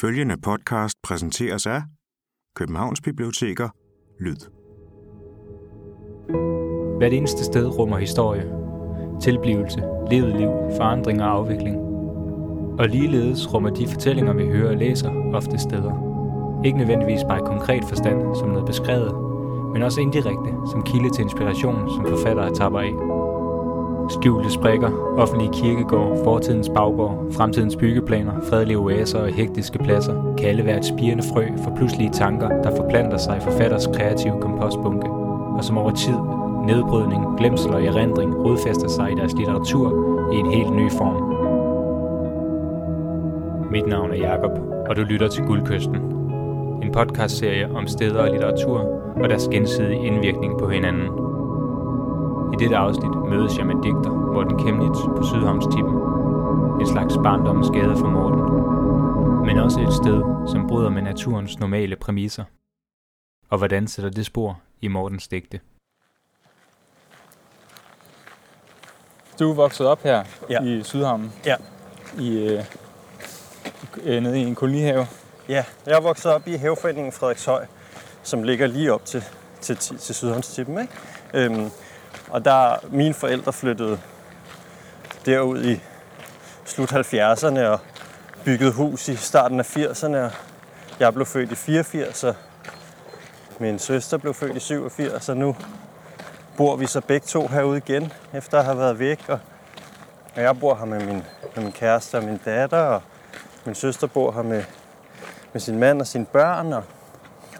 Følgende podcast præsenteres af Københavns Biblioteker Lyd. Hvert eneste sted rummer historie, tilblivelse, levet liv, forandring og afvikling. Og ligeledes rummer de fortællinger, vi hører og læser, ofte steder. Ikke nødvendigvis bare i konkret forstand som noget beskrevet, men også indirekte som kilde til inspiration, som forfattere tapper af. Skjulte sprækker, offentlige kirkegård, fortidens baggård, fremtidens byggeplaner, fredelige oaser og hektiske pladser kan alle være et spirende frø for pludselige tanker, der forplanter sig i forfatters kreative kompostbunke, og som over tid, nedbrydning, glemsel og erindring rodfæster sig i deres litteratur i en helt ny form. Mit navn er Jakob, og du lytter til Guldkysten. En podcastserie om steder og litteratur og deres gensidige indvirkning på hinanden – i dette afsnit mødes jeg med digter Morten Kemnitz på Sydhavnstippen. En slags barndommens gade for Morten. Men også et sted, som bryder med naturens normale præmisser. Og hvordan sætter det spor i Mortens digte? Du er vokset op her ja. i Sydhavnen. Ja. I, øh, øh, nede i en kolonihave. Ja, jeg er vokset op i haveforeningen Frederikshøj, som ligger lige op til, til, til Sydhavnstippen. Ikke? Øhm, og der mine forældre flyttede derud i slut 70'erne og byggede hus i starten af 80'erne. Jeg blev født i 84, og min søster blev født i 87, og nu bor vi så begge to herude igen, efter at have været væk. Og jeg bor her med min, med min kæreste og min datter, og min søster bor her med, med sin mand og sine børn, og,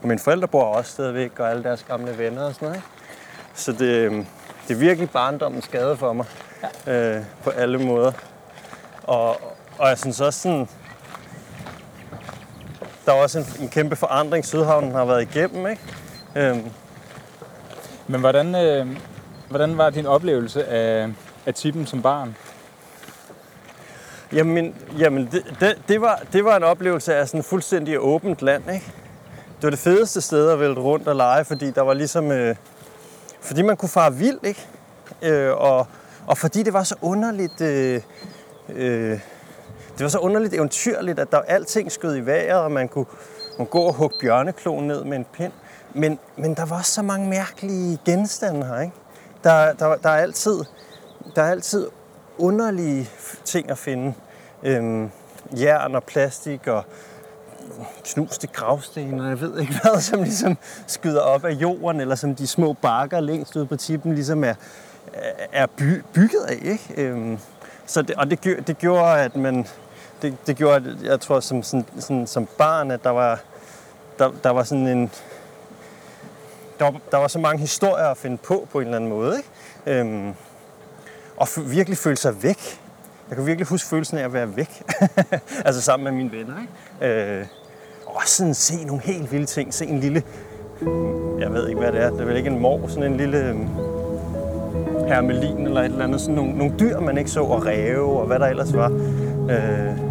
og mine forældre bor også stadigvæk, og alle deres gamle venner og sådan noget. Ikke? Så det, øhm, det er virkelig barndommens skade for mig. Ja. Øh, på alle måder. Og, og jeg synes også sådan... Der er også en, en kæmpe forandring, Sydhavnen har været igennem, ikke? Øhm. Men hvordan, øh, hvordan var din oplevelse af, af tippen som barn? Jamen, jamen det, det, det, var, det var en oplevelse af sådan fuldstændig åbent land, ikke? Det var det fedeste sted at vælte rundt og lege, fordi der var ligesom... Øh, fordi man kunne fare vild, ikke? Øh, og, og fordi det var så underligt... Øh, øh, det var så underligt eventyrligt, at der alting skød i vejret, og man kunne, man kunne gå og hugge bjørnekloen ned med en pind. Men, men der var også så mange mærkelige genstande her, ikke? Der, der, der, er, altid, der er altid underlige ting at finde. Øhm, jern og plastik og knuste gravsten, og jeg ved ikke hvad, som ligesom skyder op af jorden, eller som de små bakker længst ude på tippen ligesom er, er by, bygget af. Ikke? Øhm, så det, og det, det gjorde, at man, det, det gjorde, at jeg tror, som, sådan, sådan, som barn, at der var, der, der var sådan en, der var, der var så mange historier at finde på, på en eller anden måde. Ikke? Øhm, og virkelig føle sig væk. Jeg kan virkelig huske følelsen af at være væk. altså sammen med mine venner. Ikke? Øh, og sådan se nogle helt vilde ting. Se en lille, jeg ved ikke hvad det er, det er vel ikke en mor, sådan en lille øhm, hermelin eller et eller andet. Sådan nogle, nogle dyr, man ikke så, og ræve og hvad der ellers var. Øh,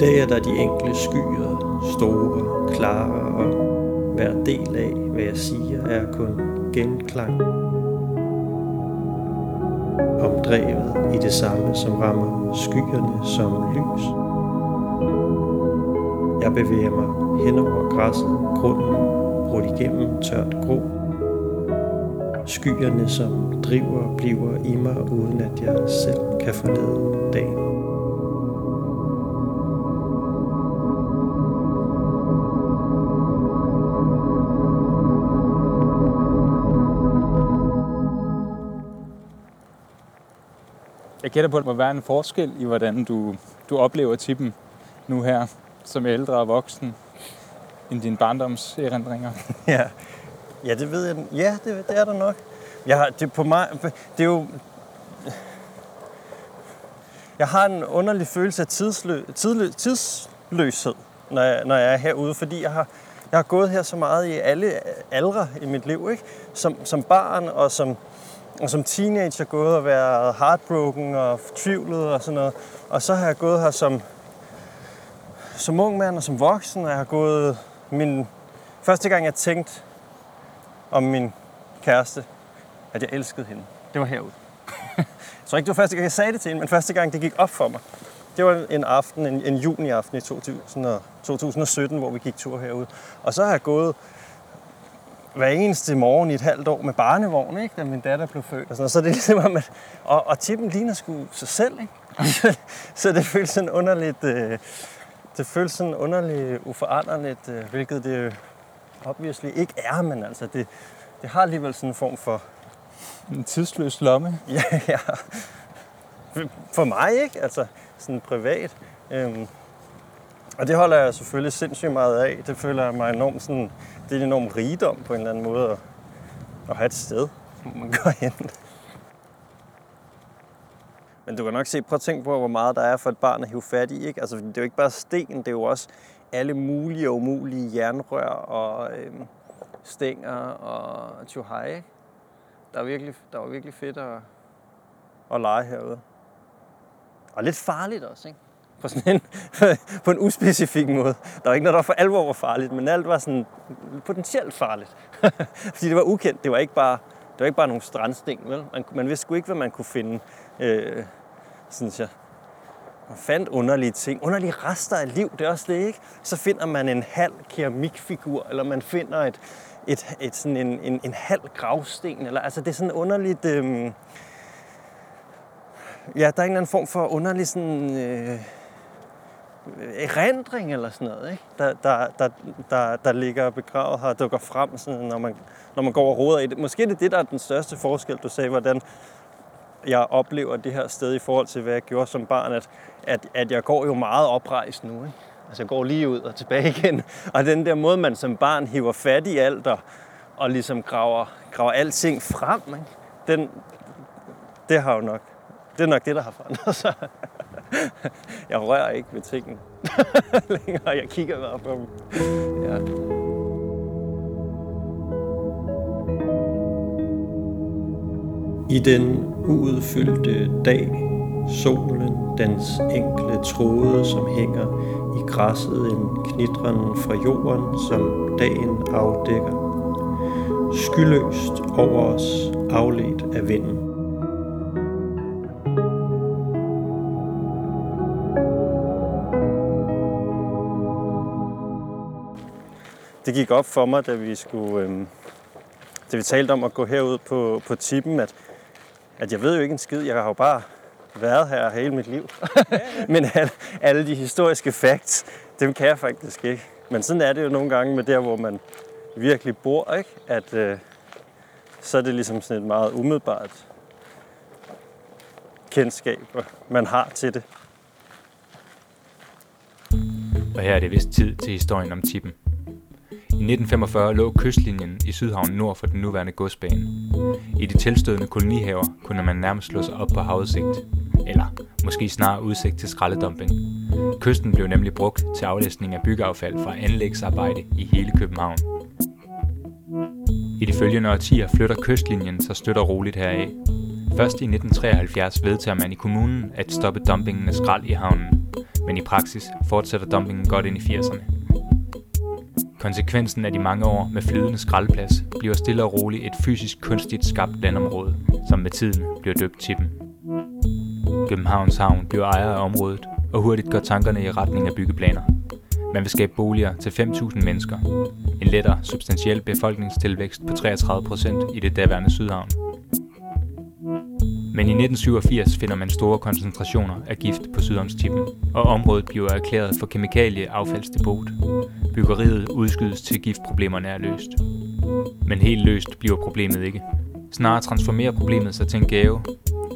Der er der de enkle skyer, store, klare, og hver del af, hvad jeg siger, er kun genklang omdrevet i det samme, som rammer skyerne som lys. Jeg bevæger mig hen over græsset, grunden brudt igennem tørt grå. Skyerne, som driver, bliver i mig, uden at jeg selv kan forlade dagen. Jeg gætter på, at der må være en forskel i, hvordan du, du oplever tippen nu her, som ældre og voksen, end dine barndomserindringer. ja. ja, det ved jeg. Ja, det, det er der nok. Jeg har, det, på mig, det er jo... Jeg har en underlig følelse af tidslø, tidlø, tidsløshed, når jeg, når jeg er herude, fordi jeg har, jeg har gået her så meget i alle aldre i mit liv, ikke? Som, som barn og som, og som teenager gået og været heartbroken og tvivlet og sådan noget. Og så har jeg gået her som, som ung mand og som voksen, og jeg har gået min... Første gang, jeg tænkte om min kæreste, at jeg elskede hende, det var herude. tror ikke, det var første gang, jeg sagde det til hende, men første gang, det gik op for mig. Det var en aften, en, en juni-aften i 2000 og, 2017, hvor vi gik tur herude. Og så har jeg gået hver eneste morgen i et halvt år med barnevogn, ikke? da min datter blev født. Og sådan, så det er ligesom, at, og, og tippen ligner sgu sig selv. Ikke? så det føles sådan underligt, øh, det føles sådan underligt uforanderligt, øh, hvilket det obviously ikke er, men altså det, det har alligevel sådan en form for... En tidsløs lomme. Ja, ja. For mig, ikke? Altså sådan privat. Øhm, og det holder jeg selvfølgelig sindssygt meget af. Det føler jeg mig enormt sådan... Det er en enorm rigdom på en eller anden måde at, at have et sted, hvor man går hen. Men du kan nok se, prøv at tænke på, hvor meget der er for et barn at hive fat i. Ikke? Altså, det er jo ikke bare sten, det er jo også alle mulige og umulige jernrør og øhm, stænger og tjohej. Der, er virkelig, der var virkelig fedt at, at lege herude. Og lidt farligt også, ikke? På, sådan en, på en uspecifik måde. Der var ikke noget, der for alvor var farligt, men alt var sådan potentielt farligt. Fordi det var ukendt. Det var ikke bare, det var ikke bare nogle strandsten, vel? Man, man vidste sgu ikke, hvad man kunne finde, øh, synes jeg. Man fandt underlige ting, underlige rester af liv, det er også det, ikke? Så finder man en halv keramikfigur, eller man finder et, et, et sådan en, en, en halv gravsten, eller altså det er sådan underligt... Øh, ja, der er en eller anden form for underlig sådan... Øh, erindring eller sådan noget, ikke? Der, der, der, der, der ligger begravet her og dukker frem, sådan, når, man, når man går og roder i det. Måske er det det, der er den største forskel, du sagde, hvordan jeg oplever det her sted i forhold til, hvad jeg gjorde som barn, at, at, at jeg går jo meget oprejst nu. Ikke? Altså jeg går lige ud og tilbage igen. Og den der måde, man som barn hiver fat i alt og, og ligesom graver, graver alting frem, ikke? Den, det har jo nok, det er nok det, der har forandret sig. jeg rører ikke ved tingene længere. Jeg kigger bare på dem. Ja. I den uudfyldte dag, solen, dens enkle tråde, som hænger i græsset, en knitren fra jorden, som dagen afdækker. Skyløst over os, afledt af vinden. Det gik op for mig, da vi skulle, øh, da vi talte om at gå herud på, på tippen, at, at jeg ved jo ikke en skid. Jeg har jo bare været her hele mit liv. Men alle, alle de historiske facts, dem kan jeg faktisk ikke. Men sådan er det jo nogle gange med der, hvor man virkelig bor, ikke? At øh, så er det ligesom sådan et meget umiddelbart kendskab, man har til det. Og her er det vist tid til historien om tippen. I 1945 lå kystlinjen i Sydhavnen nord for den nuværende godsbane. I de tilstødende kolonihaver kunne man nærmest slå sig op på havudsigt, eller måske snarere udsigt til skraldedumping. Kysten blev nemlig brugt til aflæsning af byggeaffald fra anlægsarbejde i hele København. I de følgende årtier flytter kystlinjen sig støtter roligt heraf. Først i 1973 vedtager man i kommunen at stoppe dumpingen af skrald i havnen, men i praksis fortsætter dumpingen godt ind i 80'erne. Konsekvensen af de mange år med flydende skraldplads bliver stille og roligt et fysisk kunstigt skabt landområde, som med tiden bliver døbt Tippen. Københavns Havn bliver ejer af området, og hurtigt går tankerne i retning af byggeplaner. Man vil skabe boliger til 5.000 mennesker. En lettere substantiel befolkningstilvækst på 33% i det daværende Sydhavn. Men i 1987 finder man store koncentrationer af gift på Sydhavnstippen, og området bliver erklæret for kemikalieaffaldsdepot. Byggeriet udskydes til giftproblemerne er løst. Men helt løst bliver problemet ikke. Snarere transformerer problemet sig til en gave.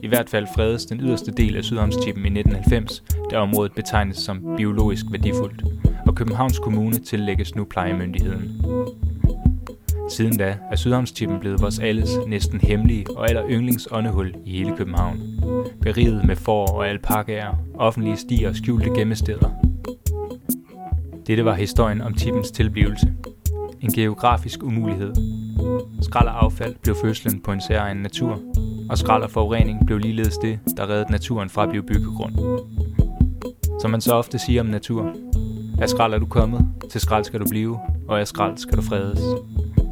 I hvert fald fredes den yderste del af Sydhavnstippen i 1990, da området betegnes som biologisk værdifuldt, og Københavns Kommune tillægges nu plejemyndigheden. Siden da er Sydhavnstippen blevet vores alles næsten hemmelige og aller yndlings åndehul i hele København. Beriget med får og alpakaer, offentlige stier og skjulte gemmesteder. Dette var historien om tippens tilblivelse. En geografisk umulighed. Skrald og affald blev fødslen på en særegen natur, og skrald og forurening blev ligeledes det, der reddede naturen fra at blive byggegrund. Som man så ofte siger om natur, af skrald er du kommet, til skrald skal du blive, og af skrald skal du fredes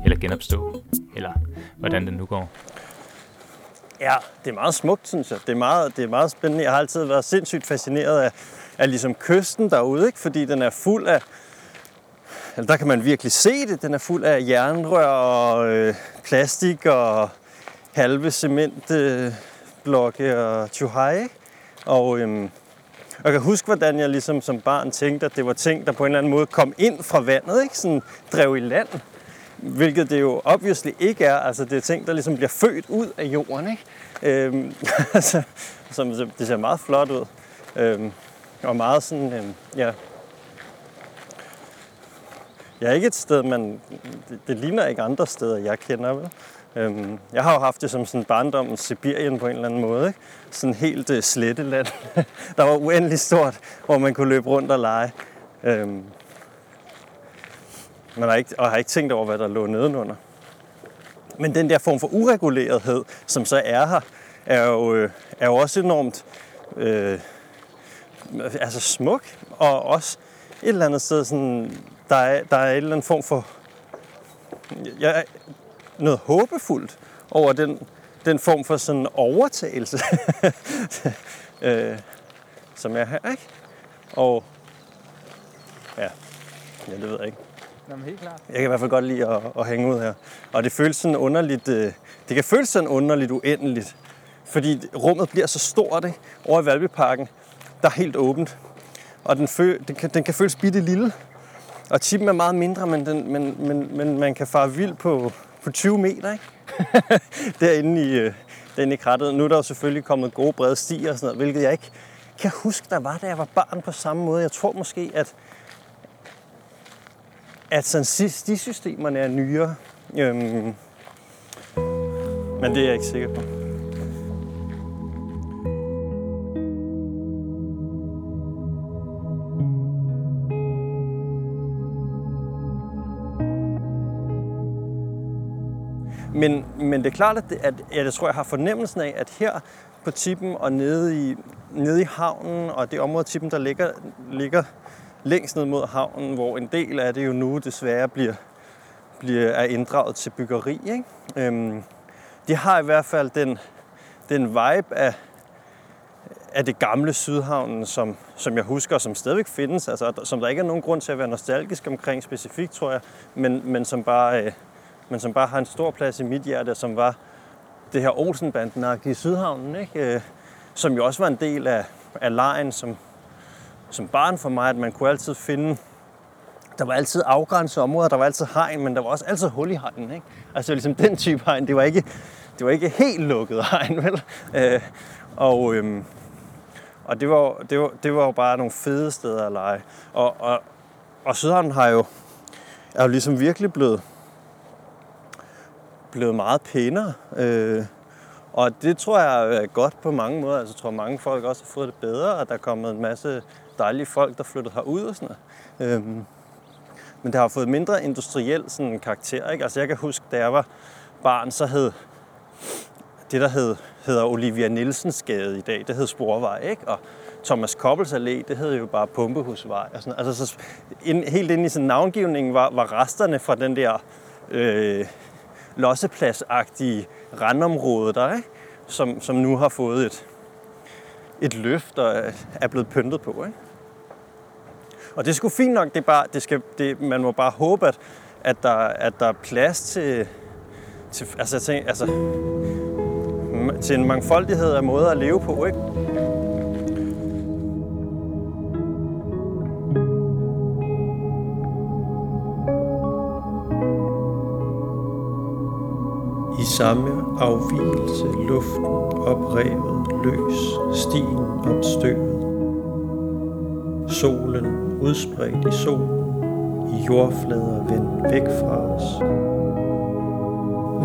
eller genopstå, eller hvordan den nu går. Ja, det er meget smukt, synes jeg. Det er meget, det er meget spændende. Jeg har altid været sindssygt fascineret af, er ligesom kysten derude, ikke? fordi den er fuld af... Eller der kan man virkelig se det. Den er fuld af jernrør og øh, plastik og halve cementblokke øh, og tjuhaj. Og øhm, jeg kan huske, hvordan jeg ligesom som barn tænkte, at det var ting, der på en eller anden måde kom ind fra vandet, ikke? Sådan drev i land. Hvilket det jo obviously ikke er. Altså, det er ting, der ligesom bliver født ud af jorden, ikke? Øhm, altså, som, det ser meget flot ud. Øhm, og meget sådan, øh, ja... Jeg er ikke et sted, men det, det ligner ikke andre steder, jeg kender, vel? Øhm, jeg har jo haft det som sådan barndom Sibirien på en eller anden måde. Ikke? Sådan helt øh, uh, sletteland, der var uendelig stort, hvor man kunne løbe rundt og lege. Øhm, man har ikke, og har ikke tænkt over, hvad der lå nedenunder. Men den der form for uregulerethed, som så er her, er jo, øh, er jo også enormt øh, altså smuk, og også et eller andet sted, sådan, der, er, der er et eller andet form for... Jeg, noget håbefuldt over den, den form for sådan overtagelse, øh, som jeg har, ikke? Og ja, ja, det ved jeg ikke. Jamen, helt klart. Jeg kan i hvert fald godt lide at, at hænge ud her. Og det føles sådan underligt, øh, det kan føles sådan underligt uendeligt, fordi rummet bliver så stort, ikke? Over i Valbyparken, der er helt åbent. Og den, fø, den, kan, den kan føles bitte lille. Og tippen er meget mindre, men, den, men, men, men man kan fare vild på, på 20 meter, ikke? derinde, i, øh, derinde i krattet. Nu er der jo selvfølgelig kommet gode brede stier og sådan noget, hvilket jeg ikke kan huske, der var, da jeg var barn på samme måde. Jeg tror måske, at, at sådan, stisystemerne er nyere. Øhm, men det er jeg ikke sikker på. Men, men det er klart, at, det, at, at det tror, jeg har fornemmelsen af, at her på tippen og nede i, nede i havnen, og det område tippen, der ligger, ligger længst ned mod havnen, hvor en del af det jo nu desværre bliver, bliver er inddraget til byggeri. Ikke? Øhm, de har i hvert fald den, den vibe af, af det gamle Sydhavnen, som, som jeg husker, som stadigvæk findes, altså, som der ikke er nogen grund til at være nostalgisk omkring specifikt, tror jeg, men, men som bare... Øh, men som bare har en stor plads i mit hjerte, som var det her Olsenbanden i Sydhavnen, ikke? Øh, som jo også var en del af, af lejen som, som barn for mig, at man kunne altid finde der var altid afgrænsede områder, der var altid hegn, men der var også altid hul i hegnen. Ikke? Altså ligesom den type hegn, det var ikke, det var ikke helt lukket hegn, vel? Øh, og øhm, og det, var, det, var, det var jo bare nogle fede steder at lege. Og, og, og Sydhavnen har jo, er jo ligesom virkelig blevet, blevet meget pænere. Øh, og det tror jeg er godt på mange måder. Altså, jeg tror, mange folk også har fået det bedre, og der er kommet en masse dejlige folk, der flyttet herud og sådan noget. Øhm, men det har fået mindre industriel sådan, karakter. Ikke? Altså, jeg kan huske, da jeg var barn, så hed det, der hed, hedder Olivia Nielsens gade i dag, det hed Sporvej, ikke? Og Thomas Koppels Allé, det hed jo bare Pumpehusvej. Og sådan. Altså, så ind, helt ind i sådan navngivningen var, var resterne fra den der øh, lossepladsagtige randområde der, ikke? Som, som nu har fået et, et løft og er blevet pyntet på. Ikke? Og det er sgu fint nok, det er bare, det skal, det, man må bare håbe, at, at, der, at der er plads til, til, altså, til, altså, til en mangfoldighed af måder at leve på. Ikke? Samme afvielse luften oprevet løs stien om støvet. Solen udspredt i sol, i jordflader vendt væk fra os.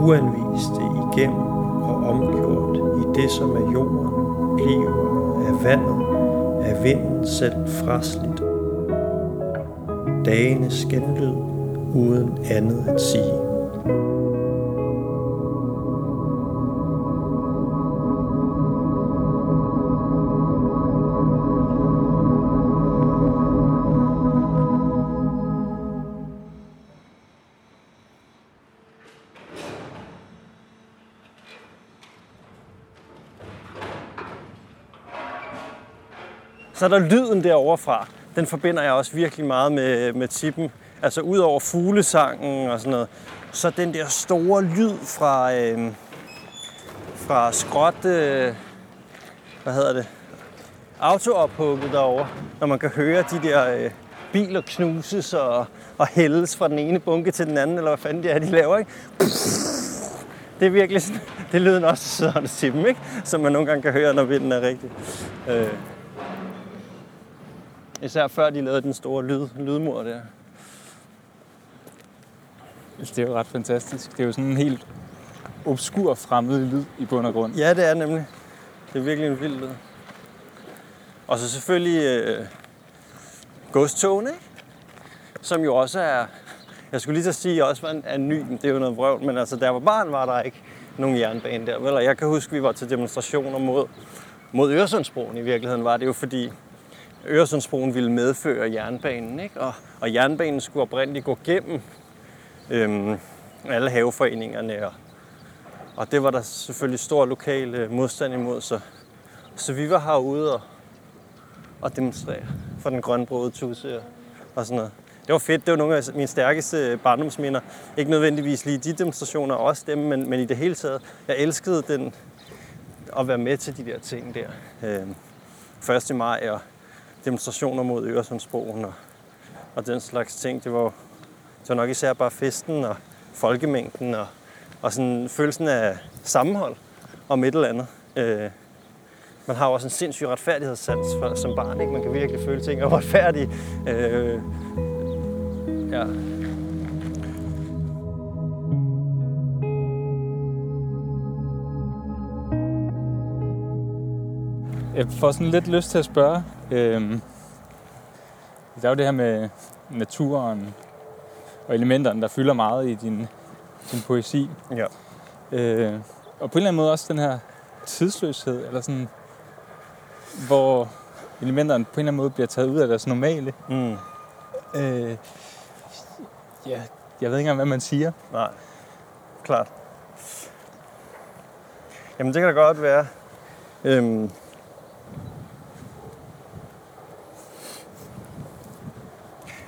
Uanviste igennem og omgjort i det, som er jorden, bliver af vandet, af vinden selv frasligt. Dagene skændlød uden andet at sige. Så er der lyden derovre fra. Den forbinder jeg også virkelig meget med, med tippen. Altså ud over fuglesangen og sådan noget. Så den der store lyd fra, øh, fra skråt, øh, hvad hedder det, autoophugget derovre, når man kan høre de der øh, biler knuses og, og hældes fra den ene bunke til den anden, eller hvad fanden det er, de laver, ikke? Det er virkelig sådan, det lyder lyden også sådan til dem, ikke? Som man nogle gange kan høre, når vinden er rigtig. Øh. Især før de lavede den store lyd, lydmur der. Det er jo ret fantastisk. Det er jo sådan en helt obskur fremmed lyd i bund og grund. Ja, det er nemlig. Det er virkelig en vild lyd. Og så selvfølgelig øh, godstogene, ikke? som jo også er, jeg skulle lige så sige, også var en, er ny, det er jo noget vrøvl, men altså, der var barn, var der ikke nogen jernbane der. Vel? Og jeg kan huske, vi var til demonstrationer mod, mod Øresundsbroen i virkeligheden, var det jo fordi Øresundsbroen ville medføre jernbanen, ikke? Og, og jernbanen skulle oprindeligt gå gennem øhm, alle haveforeningerne, og, og det var der selvfølgelig stor lokal øh, modstand imod, så, så vi var herude og, og demonstrere for den grønbrogede tusse og, og sådan noget. Det var fedt. Det var nogle af mine stærkeste øh, barndomsminder. Ikke nødvendigvis lige de demonstrationer, også dem, men, men i det hele taget. Jeg elskede den at være med til de der ting der. Øh, 1. maj og demonstrationer mod Øresundsbroen og, og den slags ting. Det var, det var nok især bare festen og folkemængden og, og sådan følelsen af sammenhold om et eller andet. Øh, man har jo også en sindssyg retfærdighedssans for, som barn. Ikke? Man kan virkelig føle ting er retfærdige. Øh, ja. Jeg får sådan lidt lyst til at spørge. Øhm, der er jo det her med naturen og elementerne, der fylder meget i din, din poesi. ja. Øh, og på en eller anden måde også den her tidsløshed, eller sådan, hvor elementerne på en eller anden måde bliver taget ud af deres normale. Mm. Øh, ja, jeg ved ikke engang, hvad man siger. Nej, klart. Jamen det kan da godt være. Øhm.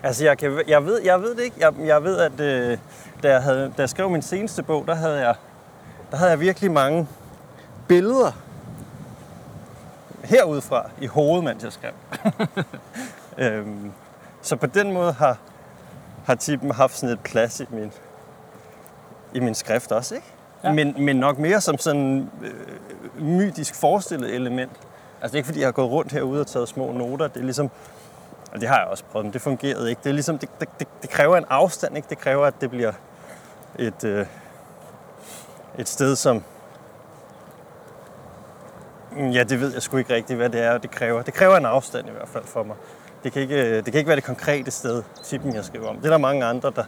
Altså jeg, kan, jeg, ved, jeg ved det ikke. Jeg, jeg ved, at øh, da, jeg havde, da jeg skrev min seneste bog, der havde jeg, der havde jeg virkelig mange billeder herudefra i hovedet, mens jeg skrev. øhm, så på den måde har, har tippen haft sådan et plads i min, i min skrift også, ikke? Ja. Men, men nok mere som sådan øh, mytisk forestillet element. Altså det er ikke fordi, jeg har gået rundt herude og taget små noter. Det er ligesom, og det har jeg også prøvet, men det fungerede ikke. Det, er ligesom, det, det, det, det kræver en afstand, ikke? Det kræver, at det bliver et, øh, et sted, som... Mm, ja, det ved jeg sgu ikke rigtigt, hvad det er, det kræver. Det kræver en afstand i hvert fald for mig. Det kan ikke, øh, det kan ikke være det konkrete sted, tippen jeg skriver om. Det er der mange andre, der,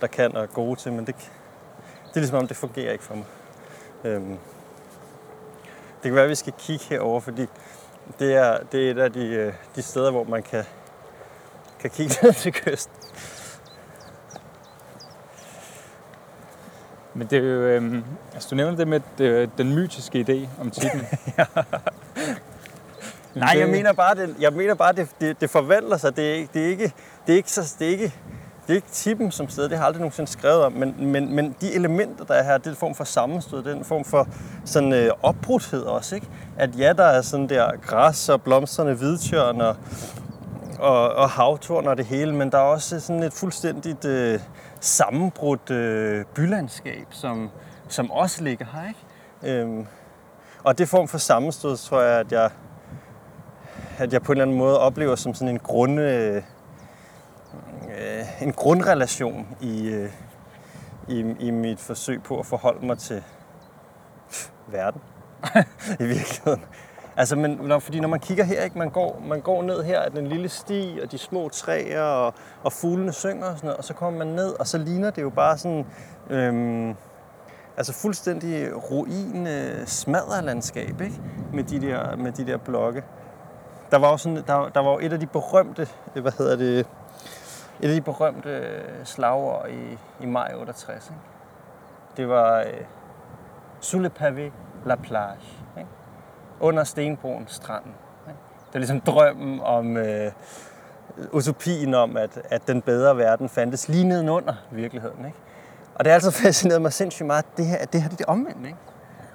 der kan og er gode til, men det, det er ligesom om, det fungerer ikke for mig. Øhm, det kan være, at vi skal kigge herover, fordi det er, det er et af de, øh, de steder, hvor man kan, kan kigge ned til kysten. Men det er jo, øhm, altså du nævner det med det, den mytiske idé om titlen. Nej, jeg mener bare, det, jeg mener bare, det, det, det forvandler sig. Det er, ikke- det er ikke, det er ikke, så, det er ikke, det er ikke tippen som sted, det har jeg aldrig nogensinde skrevet om, men, men, men de elementer, der er her, det er en form for sammenstød, det er en form for sådan øh, opbrudthed også, ikke? At ja, der er sådan der græs og blomstrende hvidtjørn og, og, og havtorn og det hele, men der er også sådan et fuldstændigt øh, sammenbrudt øh, bylandskab, som, som også ligger her, ikke? Øhm, og det form for sammenstød, tror jeg, at jeg, at jeg på en eller anden måde oplever som sådan en grund, øh, øh, en grundrelation i, øh, i, i mit forsøg på at forholde mig til pff, verden i virkeligheden. Altså, men, når, fordi når man kigger her, ikke, man, går, man går ned her af den lille sti, og de små træer, og, og fuglene synger og sådan noget, og så kommer man ned, og så ligner det jo bare sådan, øhm, altså fuldstændig ruin, øh, smadderlandskab, ikke? Med de der, med de der blokke. Der var jo sådan, der, der var jo et af de berømte, øh, hvad hedder det, et af de berømte øh, slagord i, i maj 68. Ikke? Det var øh, Sous le pavé, la plage. Under stenbroen, stranden. Ikke? er ligesom drømmen om øh, utopien om, at, at den bedre verden fandtes lige nedenunder virkeligheden. Ikke? Og det har altså fascineret mig sindssygt meget, at det her, det her det er det omvendt. Ikke?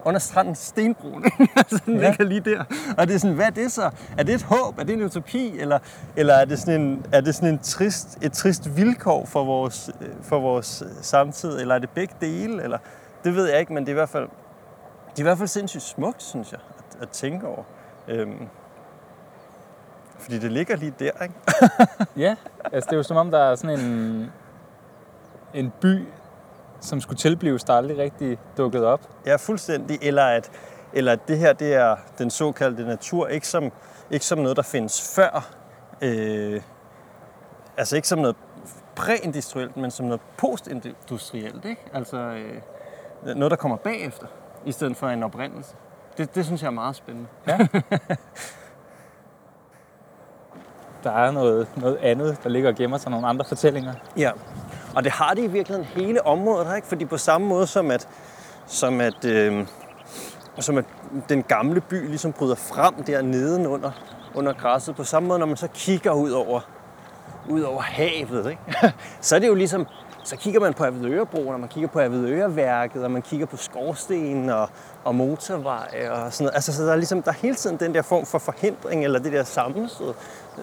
Under stranden stenbroen. den ja. ligger lige der. Og det er sådan, hvad er det så? Er det et håb? Er det en utopi? Eller, eller er det sådan, en, er det sådan en trist, et trist vilkår for vores, for vores samtid? Eller er det begge dele? Eller, det ved jeg ikke, men det er i hvert fald, det er i hvert fald sindssygt smukt, synes jeg, at, at tænke over. Øhm, fordi det ligger lige der, ikke? ja, altså det er jo som om, der er sådan en, en by, som skulle tilblives, der aldrig rigtig dukket op. Ja, fuldstændig. Eller at, eller at det her det er den såkaldte natur, ikke som, ikke som noget, der findes før. Øh, altså ikke som noget præindustrielt, men som noget postindustrielt. Ikke? Altså øh, noget, der kommer bagefter, i stedet for en oprindelse. Det, det synes jeg er meget spændende. Ja. der er noget, noget andet, der ligger og gemmer sig, nogle andre fortællinger. Ja, og det har det i virkeligheden hele området, ikke? fordi på samme måde som at, som at, øh, som at den gamle by ligesom bryder frem der under, under græsset, på samme måde, når man så kigger ud over, ud over havet, ikke? så er det jo ligesom, så kigger man på Avedørebroen, og man kigger på Avedøreværket, og man kigger på skorstenen og, og motorvej og sådan noget. Altså, så der er ligesom, der er hele tiden den der form for forhindring, eller det der sammenstød,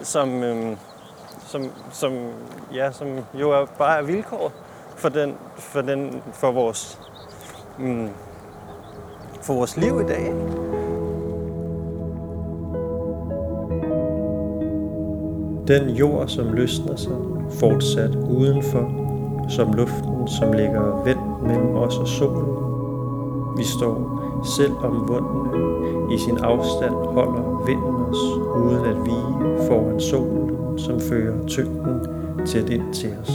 som, øhm, som, som, ja, som jo er bare er vilkår for, den, for, den, for, vores, mm, for vores liv i dag. Den jord, som løsner sig, fortsat udenfor, som luften, som ligger vendt mellem os og solen. Vi står selv omvundne. I sin afstand holder vinden os, uden at vi foran solen, som fører tyngden tæt ind til os.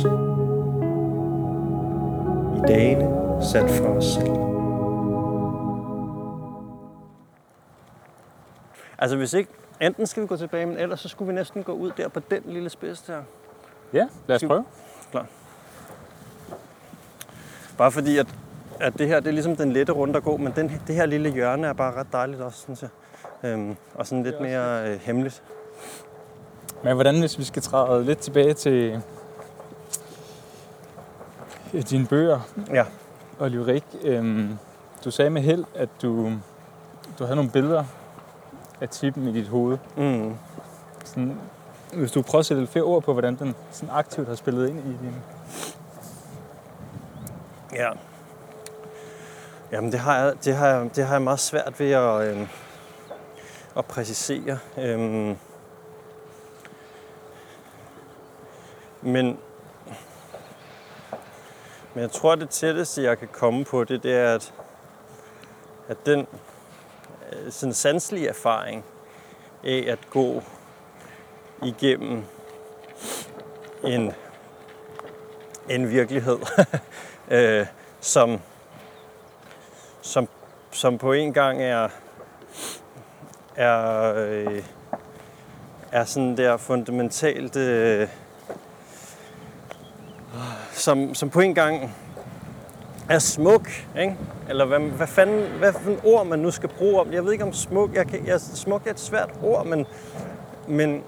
I dagene sat fra os selv. Altså hvis ikke, enten skal vi gå tilbage, men ellers så skulle vi næsten gå ud der på den lille spids der. Ja, lad os prøve. Klar. Bare fordi, at, at det her det er ligesom den lette runde at gå, men den, det her lille hjørne er bare ret dejligt også, synes jeg. Øhm, og sådan lidt mere øh, hemmeligt. Men hvordan, hvis vi skal træde lidt tilbage til dine bøger ja. og lyrik. Øhm, du sagde med held, at du, du havde nogle billeder af tippen i dit hoved. Mm. Sådan, hvis du prøver at sætte lidt flere ord på, hvordan den sådan aktivt har spillet ind i din Ja. Jamen det har jeg, det har jeg, det har jeg meget svært ved at, øh, at præcisere. Øh, men, men jeg tror, det tætteste, jeg kan komme på det, det er, at, at den øh, sådan sanselige erfaring af at gå igennem en, en virkelighed, øh, som, som, som på en gang er, er, øh, er sådan der fundamentalt, øh, som, som på en gang er smuk, ikke? Eller hvad, hvad fanden, hvad for en ord man nu skal bruge om. Jeg ved ikke om smuk, jeg kan, jeg, smuk er et svært ord, men, men,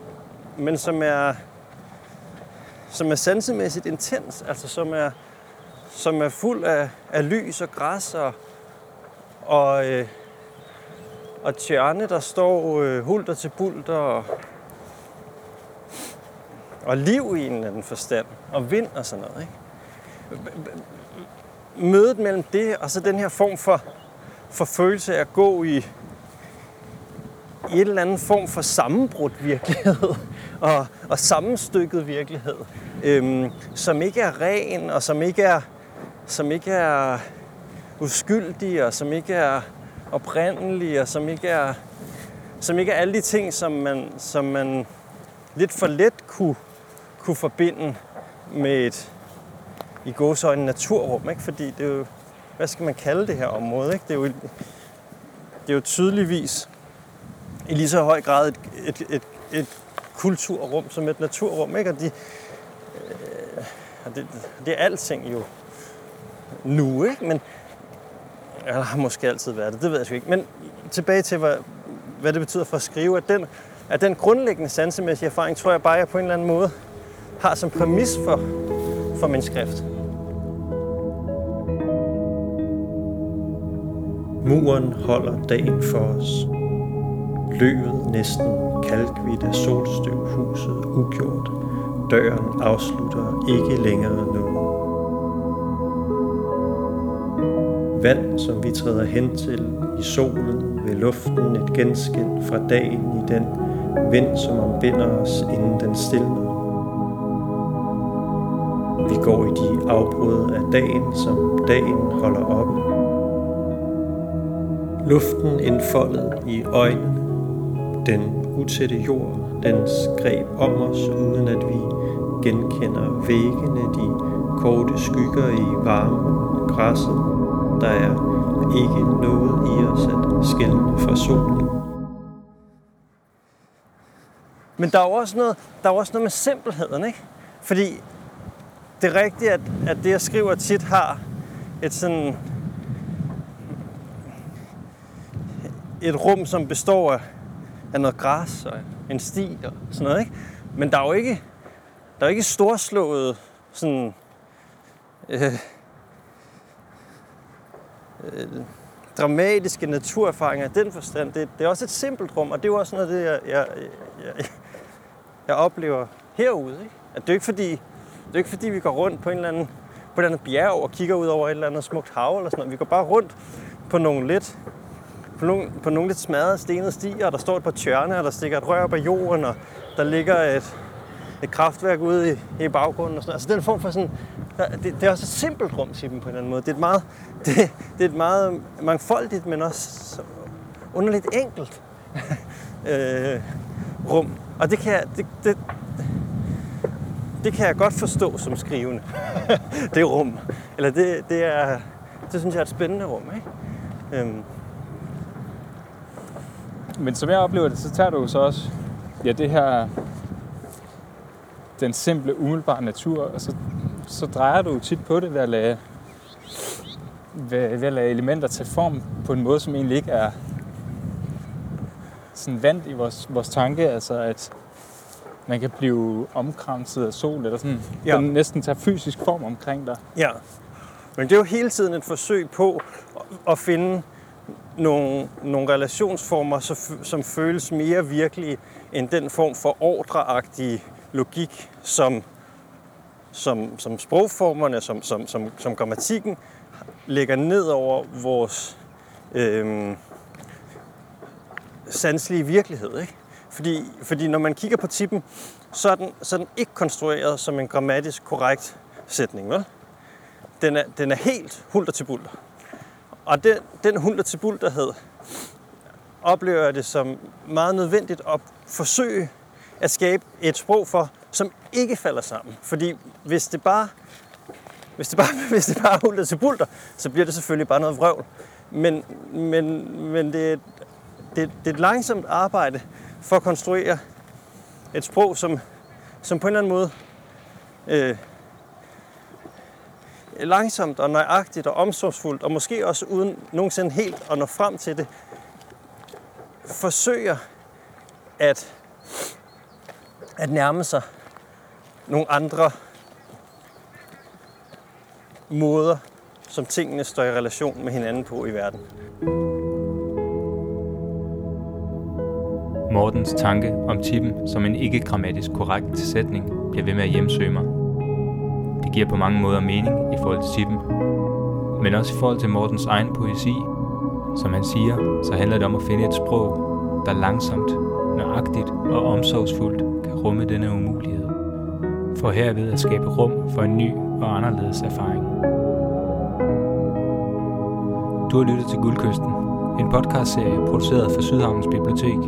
men som er, som er sansemæssigt intens, altså som er, som er fuld af, af lys og græs og, og, øh, og tjørne, der står øh, hulter til bulter og, og liv i en eller anden forstand, og vind og sådan noget. Ikke? Mødet mellem det og så den her form for, for følelse af at gå i, i en eller anden form for sammenbrudt virkelighed og, og sammenstykket virkelighed, øhm, som ikke er ren og som ikke er som ikke er uskyldige, og som ikke er oprindelige, og som ikke er, som ikke er alle de ting, som man, som man lidt for let kunne, kunne forbinde med et i gåsøjne naturrum, ikke? fordi det er jo, hvad skal man kalde det her område? Ikke? Det, er jo, det er jo tydeligvis i lige så høj grad et, et, et, et kulturrum som et naturrum, ikke? og de, øh, det, det er alting jo nu, ikke? Men, eller har måske altid været det, det ved jeg sgu ikke. Men tilbage til, hvad, hvad det betyder for at skrive, at den, at den grundlæggende sansemæssige erfaring, tror jeg bare, jeg på en eller anden måde har som præmis for, for min skrift. Muren holder dagen for os. Løvet næsten kalkvidt af solstøv huset ugjort. Døren afslutter ikke længere noget. Vand, som vi træder hen til i solen ved luften, et genskin fra dagen i den vind, som ombinder os, inden den stilner. Vi går i de afbrud af dagen, som dagen holder oppe. Luften indfoldet i øjnene, den utætte jord, dens greb om os, uden at vi genkender væggene, de korte skygger i varmen, græsset. Der er ikke noget i os at skille fra solen. Men der er jo også noget, der er også noget med simpelheden, ikke? Fordi det er rigtigt, at, at det, jeg skriver tit, har et sådan... Et rum, som består af, af noget græs og en sti og sådan noget, ikke? Men der er jo ikke, der er jo ikke storslået sådan... Øh, øh, dramatiske naturerfaringer i den forstand. Det, det er også et simpelt rum, og det er jo også noget af det, jeg, jeg, jeg, jeg oplever herude. Ikke? At det er ikke fordi, det er ikke fordi, vi går rundt på en eller anden, på et eller andet bjerg og kigger ud over et eller andet smukt hav eller sådan noget. Vi går bare rundt på nogle lidt, på nogle, på nogle lidt smadrede stenede stier, og der står et par tjørne, og der stikker et rør op af jorden, og der ligger et, et kraftværk ude i, i baggrunden og sådan noget. Altså den form for sådan, det, det er også et simpelt rum, siger dem på en eller anden måde. Det er et meget, det, det er et meget mangfoldigt, men også underligt enkelt øh, rum. Og det kan jeg, det, det, det kan jeg godt forstå som skrivende. det rum. Eller det, det er, det synes jeg er et spændende rum, ikke? Øhm. Men som jeg oplever det, så tager du så også ja, det her den simple, umiddelbare natur, og så, så drejer du tit på det ved at lade, ved, ved at lade elementer tage form på en måde, som egentlig ikke er sådan vand i vores, vores tanke, altså at man kan blive omkranset af sol, eller sådan, ja. den næsten tager fysisk form omkring dig. Ja, men det er jo hele tiden et forsøg på at finde nogle, nogle relationsformer, som føles mere virkelige end den form for ordreagtige logik, som, som, som sprogformerne, som, som, som, som grammatikken lægger ned over vores øh, sanselige virkelighed. Ikke? Fordi, fordi når man kigger på tippen, så er, den, så er den ikke konstrueret som en grammatisk korrekt sætning. Vel? Den, er, den er helt hulter til bulter. Og den, den hulter til bulterhed oplever jeg det som meget nødvendigt at forsøge at skabe et sprog for, som ikke falder sammen. Fordi hvis det bare hvis det bare, hvis det bare er hulter til bulter, så bliver det selvfølgelig bare noget vrøvl. Men, men, men det, det, det er et langsomt arbejde for at konstruere et sprog, som, som på en eller anden måde øh, langsomt og nøjagtigt og omsorgsfuldt, og måske også uden nogensinde helt at nå frem til det, forsøger at, at nærme sig nogle andre måder, som tingene står i relation med hinanden på i verden. Mortens tanke om tippen som en ikke-grammatisk korrekt sætning bliver ved med at hjemsøge mig. Det giver på mange måder mening i forhold til tippen, men også i forhold til Mortens egen poesi. Som han siger, så handler det om at finde et sprog, der langsomt, nøjagtigt og omsorgsfuldt kan rumme denne umulighed. For herved at skabe rum for en ny og anderledes erfaring. Du har lyttet til Guldkysten, en podcastserie produceret for Sydhavns Bibliotek.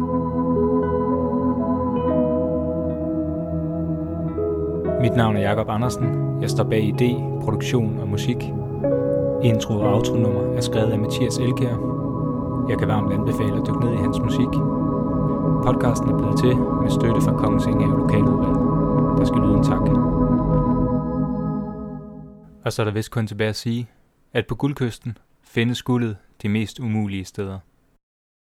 Mit navn er Jakob Andersen. Jeg står bag idé, produktion og musik. Intro og outro-nummer er skrevet af Mathias Elkær. Jeg kan varmt anbefale at dykke ned i hans musik. Podcasten er blevet til med støtte fra Kongens Inge Lokaludvalget. Der skal lyde en tak. Og så er der vist kun tilbage at sige, at på guldkysten findes guldet de mest umulige steder.